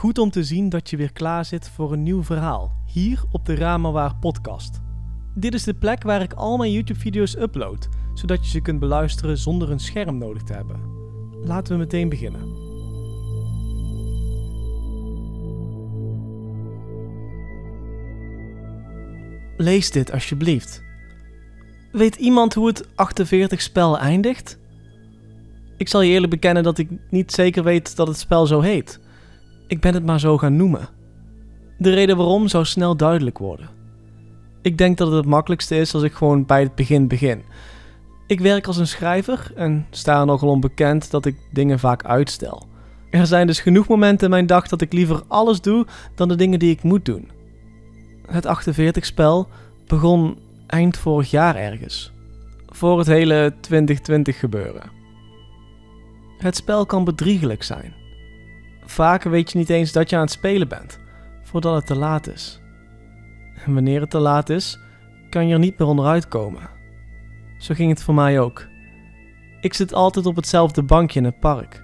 Goed om te zien dat je weer klaar zit voor een nieuw verhaal, hier op de Ramawaar podcast. Dit is de plek waar ik al mijn YouTube-video's upload, zodat je ze kunt beluisteren zonder een scherm nodig te hebben. Laten we meteen beginnen. Lees dit alsjeblieft. Weet iemand hoe het 48 spel eindigt? Ik zal je eerlijk bekennen dat ik niet zeker weet dat het spel zo heet. Ik ben het maar zo gaan noemen. De reden waarom zou snel duidelijk worden. Ik denk dat het het makkelijkste is als ik gewoon bij het begin begin. Ik werk als een schrijver en sta er nogal onbekend dat ik dingen vaak uitstel. Er zijn dus genoeg momenten in mijn dag dat ik liever alles doe dan de dingen die ik moet doen. Het 48-spel begon eind vorig jaar ergens. Voor het hele 2020 gebeuren. Het spel kan bedriegelijk zijn. Vaker weet je niet eens dat je aan het spelen bent, voordat het te laat is. En wanneer het te laat is, kan je er niet meer onderuit komen. Zo ging het voor mij ook. Ik zit altijd op hetzelfde bankje in het park.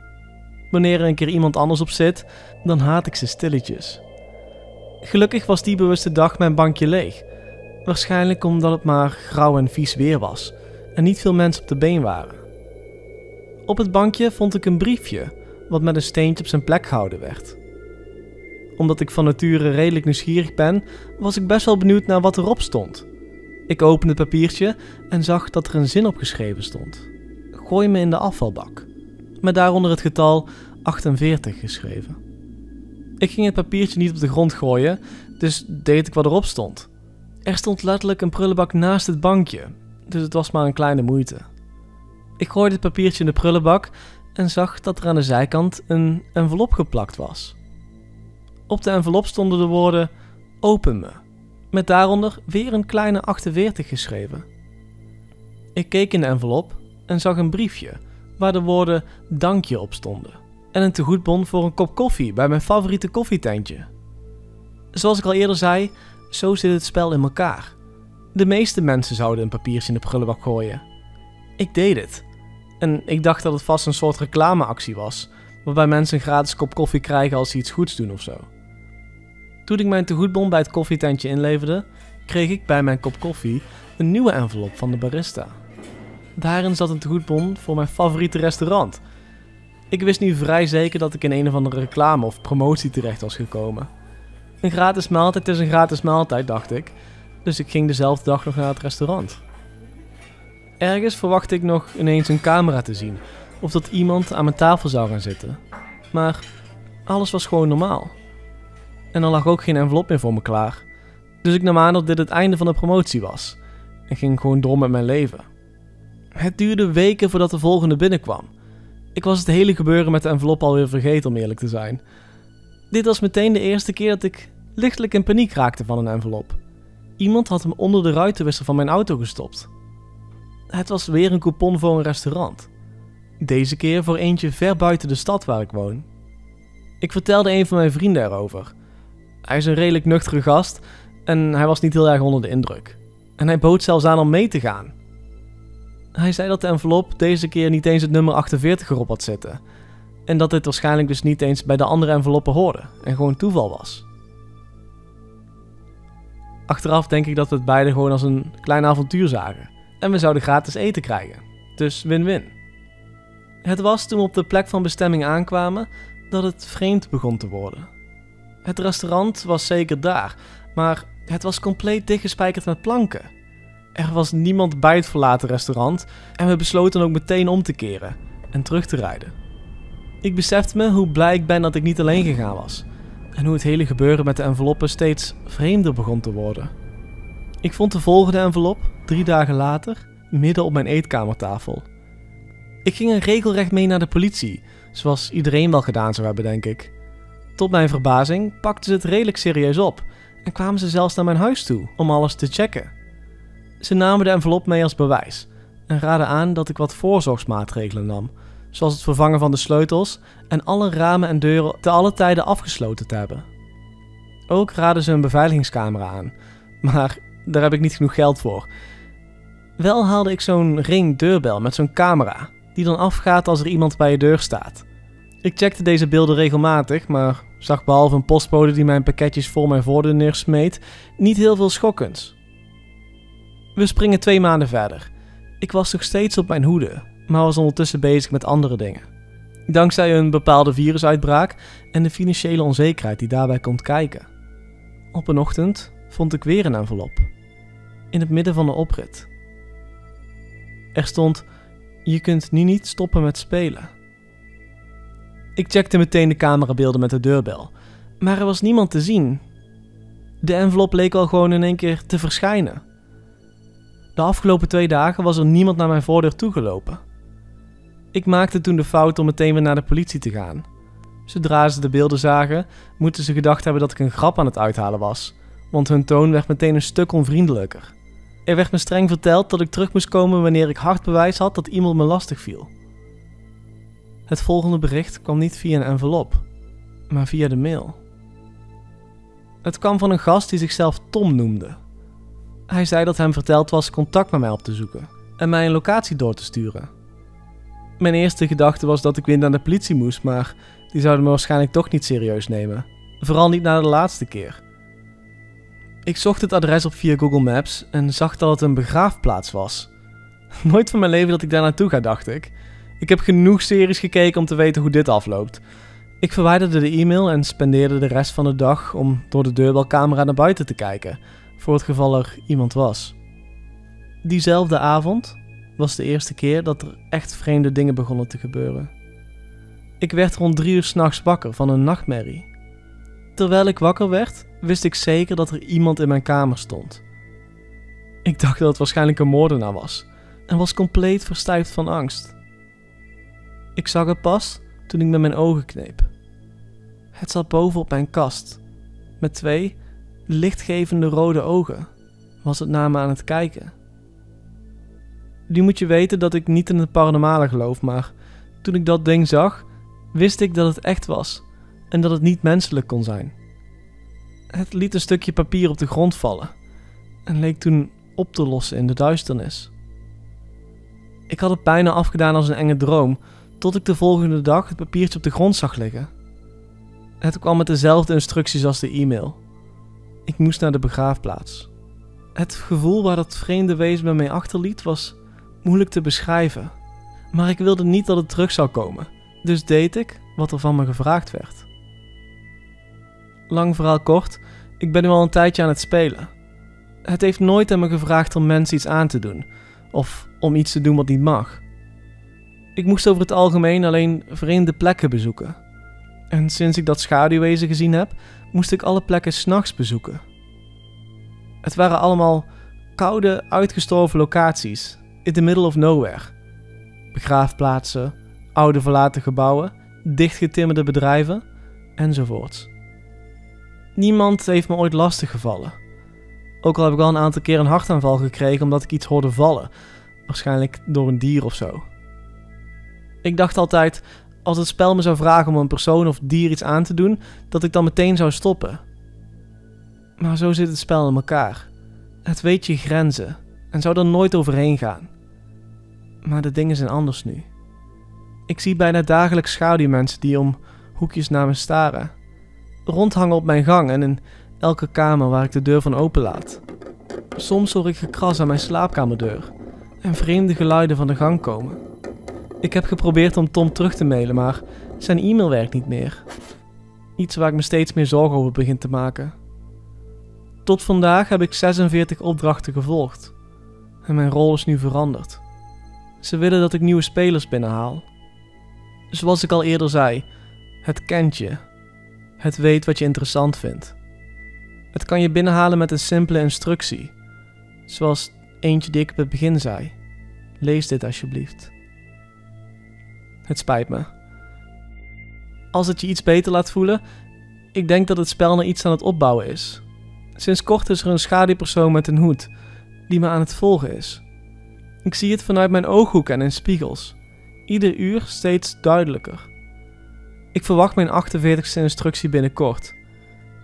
Wanneer er een keer iemand anders op zit, dan haat ik ze stilletjes. Gelukkig was die bewuste dag mijn bankje leeg. Waarschijnlijk omdat het maar grauw en vies weer was en niet veel mensen op de been waren. Op het bankje vond ik een briefje, wat met een steentje op zijn plek gehouden werd. Omdat ik van nature redelijk nieuwsgierig ben, was ik best wel benieuwd naar wat erop stond. Ik opende het papiertje en zag dat er een zin opgeschreven stond. Gooi me in de afvalbak. Met daaronder het getal 48 geschreven. Ik ging het papiertje niet op de grond gooien, dus deed ik wat erop stond. Er stond letterlijk een prullenbak naast het bankje, dus het was maar een kleine moeite. Ik gooide het papiertje in de prullenbak en zag dat er aan de zijkant een envelop geplakt was. Op de envelop stonden de woorden Open me, met daaronder weer een kleine 48 geschreven. Ik keek in de envelop en zag een briefje waar de woorden Dankje op stonden en een tegoedbon voor een kop koffie bij mijn favoriete koffietentje. Zoals ik al eerder zei, zo zit het spel in elkaar. De meeste mensen zouden een papiertje in de prullenbak gooien. Ik deed het. En ik dacht dat het vast een soort reclameactie was, waarbij mensen een gratis kop koffie krijgen als ze iets goeds doen of zo. Toen ik mijn tegoedbon bij het koffietentje inleverde, kreeg ik bij mijn kop koffie een nieuwe envelop van de barista. Daarin zat een tegoedbon voor mijn favoriete restaurant. Ik wist nu vrij zeker dat ik in een of andere reclame of promotie terecht was gekomen. Een gratis maaltijd is een gratis maaltijd, dacht ik, dus ik ging dezelfde dag nog naar het restaurant. Ergens verwachtte ik nog ineens een camera te zien of dat iemand aan mijn tafel zou gaan zitten. Maar alles was gewoon normaal. En er lag ook geen envelop meer voor me klaar. Dus ik nam aan dat dit het einde van de promotie was en ging gewoon door met mijn leven. Het duurde weken voordat de volgende binnenkwam. Ik was het hele gebeuren met de envelop alweer vergeten om eerlijk te zijn. Dit was meteen de eerste keer dat ik lichtelijk in paniek raakte van een envelop. Iemand had hem onder de ruitenwisser van mijn auto gestopt. Het was weer een coupon voor een restaurant. Deze keer voor eentje ver buiten de stad waar ik woon. Ik vertelde een van mijn vrienden erover. Hij is een redelijk nuchtere gast en hij was niet heel erg onder de indruk. En hij bood zelfs aan om mee te gaan. Hij zei dat de envelop deze keer niet eens het nummer 48 erop had zitten. En dat dit waarschijnlijk dus niet eens bij de andere enveloppen hoorde en gewoon toeval was. Achteraf denk ik dat we het beide gewoon als een klein avontuur zagen. En we zouden gratis eten krijgen. Dus win-win. Het was toen we op de plek van bestemming aankwamen dat het vreemd begon te worden. Het restaurant was zeker daar, maar het was compleet dichtgespijkerd met planken. Er was niemand bij het verlaten restaurant en we besloten ook meteen om te keren en terug te rijden. Ik besefte me hoe blij ik ben dat ik niet alleen gegaan was en hoe het hele gebeuren met de enveloppen steeds vreemder begon te worden. Ik vond de volgende envelop, drie dagen later, midden op mijn eetkamertafel. Ik ging er regelrecht mee naar de politie, zoals iedereen wel gedaan zou hebben, denk ik. Tot mijn verbazing pakten ze het redelijk serieus op en kwamen ze zelfs naar mijn huis toe om alles te checken. Ze namen de envelop mee als bewijs en raden aan dat ik wat voorzorgsmaatregelen nam, zoals het vervangen van de sleutels en alle ramen en deuren te alle tijden afgesloten te hebben. Ook raden ze een beveiligingscamera aan, maar daar heb ik niet genoeg geld voor. Wel haalde ik zo'n ring deurbel met zo'n camera, die dan afgaat als er iemand bij je deur staat. Ik checkte deze beelden regelmatig, maar zag behalve een postbode die mijn pakketjes voor mijn voordeur neersmeet, niet heel veel schokkends. We springen twee maanden verder. Ik was nog steeds op mijn hoede, maar was ondertussen bezig met andere dingen. Dankzij een bepaalde virusuitbraak en de financiële onzekerheid die daarbij komt kijken. Op een ochtend vond ik weer een envelop. In het midden van de oprit. Er stond: Je kunt nu niet stoppen met spelen. Ik checkte meteen de camerabeelden met de deurbel, maar er was niemand te zien. De envelop leek al gewoon in één keer te verschijnen. De afgelopen twee dagen was er niemand naar mijn voordeur toegelopen. Ik maakte toen de fout om meteen weer naar de politie te gaan. Zodra ze de beelden zagen, moeten ze gedacht hebben dat ik een grap aan het uithalen was, want hun toon werd meteen een stuk onvriendelijker. Er werd me streng verteld dat ik terug moest komen wanneer ik hard bewijs had dat iemand me lastig viel. Het volgende bericht kwam niet via een envelop, maar via de mail. Het kwam van een gast die zichzelf Tom noemde. Hij zei dat hem verteld was contact met mij op te zoeken en mij een locatie door te sturen. Mijn eerste gedachte was dat ik weer naar de politie moest, maar die zouden me waarschijnlijk toch niet serieus nemen. Vooral niet na de laatste keer. Ik zocht het adres op via Google Maps en zag dat het een begraafplaats was. Nooit van mijn leven dat ik daar naartoe ga, dacht ik. Ik heb genoeg series gekeken om te weten hoe dit afloopt. Ik verwijderde de e-mail en spendeerde de rest van de dag om door de deurbelcamera naar buiten te kijken, voor het geval er iemand was. Diezelfde avond was de eerste keer dat er echt vreemde dingen begonnen te gebeuren. Ik werd rond drie uur s'nachts wakker van een nachtmerrie. Terwijl ik wakker werd, wist ik zeker dat er iemand in mijn kamer stond. Ik dacht dat het waarschijnlijk een moordenaar was en was compleet verstijfd van angst. Ik zag het pas toen ik met mijn ogen kneep. Het zat boven op mijn kast, met twee lichtgevende rode ogen. Was het naar me aan het kijken? Nu moet je weten dat ik niet in het paranormale geloof, maar toen ik dat ding zag, wist ik dat het echt was en dat het niet menselijk kon zijn. Het liet een stukje papier op de grond vallen en leek toen op te lossen in de duisternis. Ik had het bijna afgedaan als een enge droom, tot ik de volgende dag het papiertje op de grond zag liggen. Het kwam met dezelfde instructies als de e-mail. Ik moest naar de begraafplaats. Het gevoel waar dat vreemde wezen bij mij achterliet was moeilijk te beschrijven. Maar ik wilde niet dat het terug zou komen, dus deed ik wat er van me gevraagd werd. Lang verhaal kort, ik ben nu al een tijdje aan het spelen. Het heeft nooit aan me gevraagd om mensen iets aan te doen, of om iets te doen wat niet mag. Ik moest over het algemeen alleen vreemde plekken bezoeken. En sinds ik dat schaduwwezen gezien heb, moest ik alle plekken s'nachts bezoeken. Het waren allemaal koude, uitgestorven locaties in the middle of nowhere. Begraafplaatsen, oude verlaten gebouwen, dichtgetimmerde bedrijven enzovoorts. Niemand heeft me ooit lastig gevallen. Ook al heb ik al een aantal keer een hartaanval gekregen omdat ik iets hoorde vallen, waarschijnlijk door een dier of zo. Ik dacht altijd, als het spel me zou vragen om een persoon of dier iets aan te doen, dat ik dan meteen zou stoppen. Maar zo zit het spel in elkaar. Het weet je grenzen en zou er nooit overheen gaan. Maar de dingen zijn anders nu. Ik zie bijna dagelijks schaduwmensen die om hoekjes naar me staren. Rondhangen op mijn gang en in elke kamer waar ik de deur van open laat. Soms hoor ik gekras aan mijn slaapkamerdeur en vreemde geluiden van de gang komen. Ik heb geprobeerd om Tom terug te mailen, maar zijn e-mail werkt niet meer. Iets waar ik me steeds meer zorgen over begin te maken. Tot vandaag heb ik 46 opdrachten gevolgd. En mijn rol is nu veranderd. Ze willen dat ik nieuwe spelers binnenhaal. Zoals ik al eerder zei, het kent je. Het weet wat je interessant vindt. Het kan je binnenhalen met een simpele instructie. Zoals eentje die ik op het begin zei. Lees dit alsjeblieft. Het spijt me. Als het je iets beter laat voelen, ik denk dat het spel naar iets aan het opbouwen is. Sinds kort is er een schaduwpersoon met een hoed die me aan het volgen is. Ik zie het vanuit mijn ooghoek en in spiegels. Ieder uur steeds duidelijker. Ik verwacht mijn 48ste instructie binnenkort.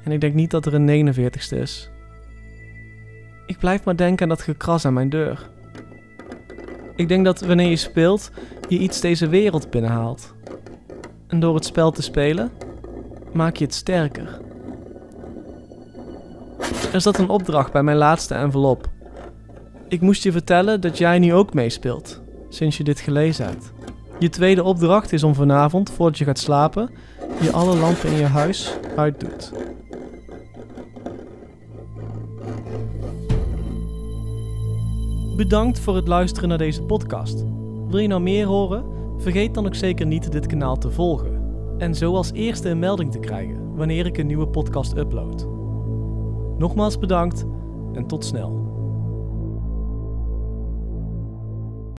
En ik denk niet dat er een 49ste is. Ik blijf maar denken aan dat gekras aan mijn deur. Ik denk dat wanneer je speelt, je iets deze wereld binnenhaalt. En door het spel te spelen, maak je het sterker. Er zat een opdracht bij mijn laatste envelop. Ik moest je vertellen dat jij nu ook meespeelt, sinds je dit gelezen hebt. Je tweede opdracht is om vanavond, voordat je gaat slapen, je alle lampen in je huis uitdoet. Bedankt voor het luisteren naar deze podcast. Wil je nou meer horen? Vergeet dan ook zeker niet dit kanaal te volgen. En zo als eerste een melding te krijgen wanneer ik een nieuwe podcast upload. Nogmaals bedankt en tot snel.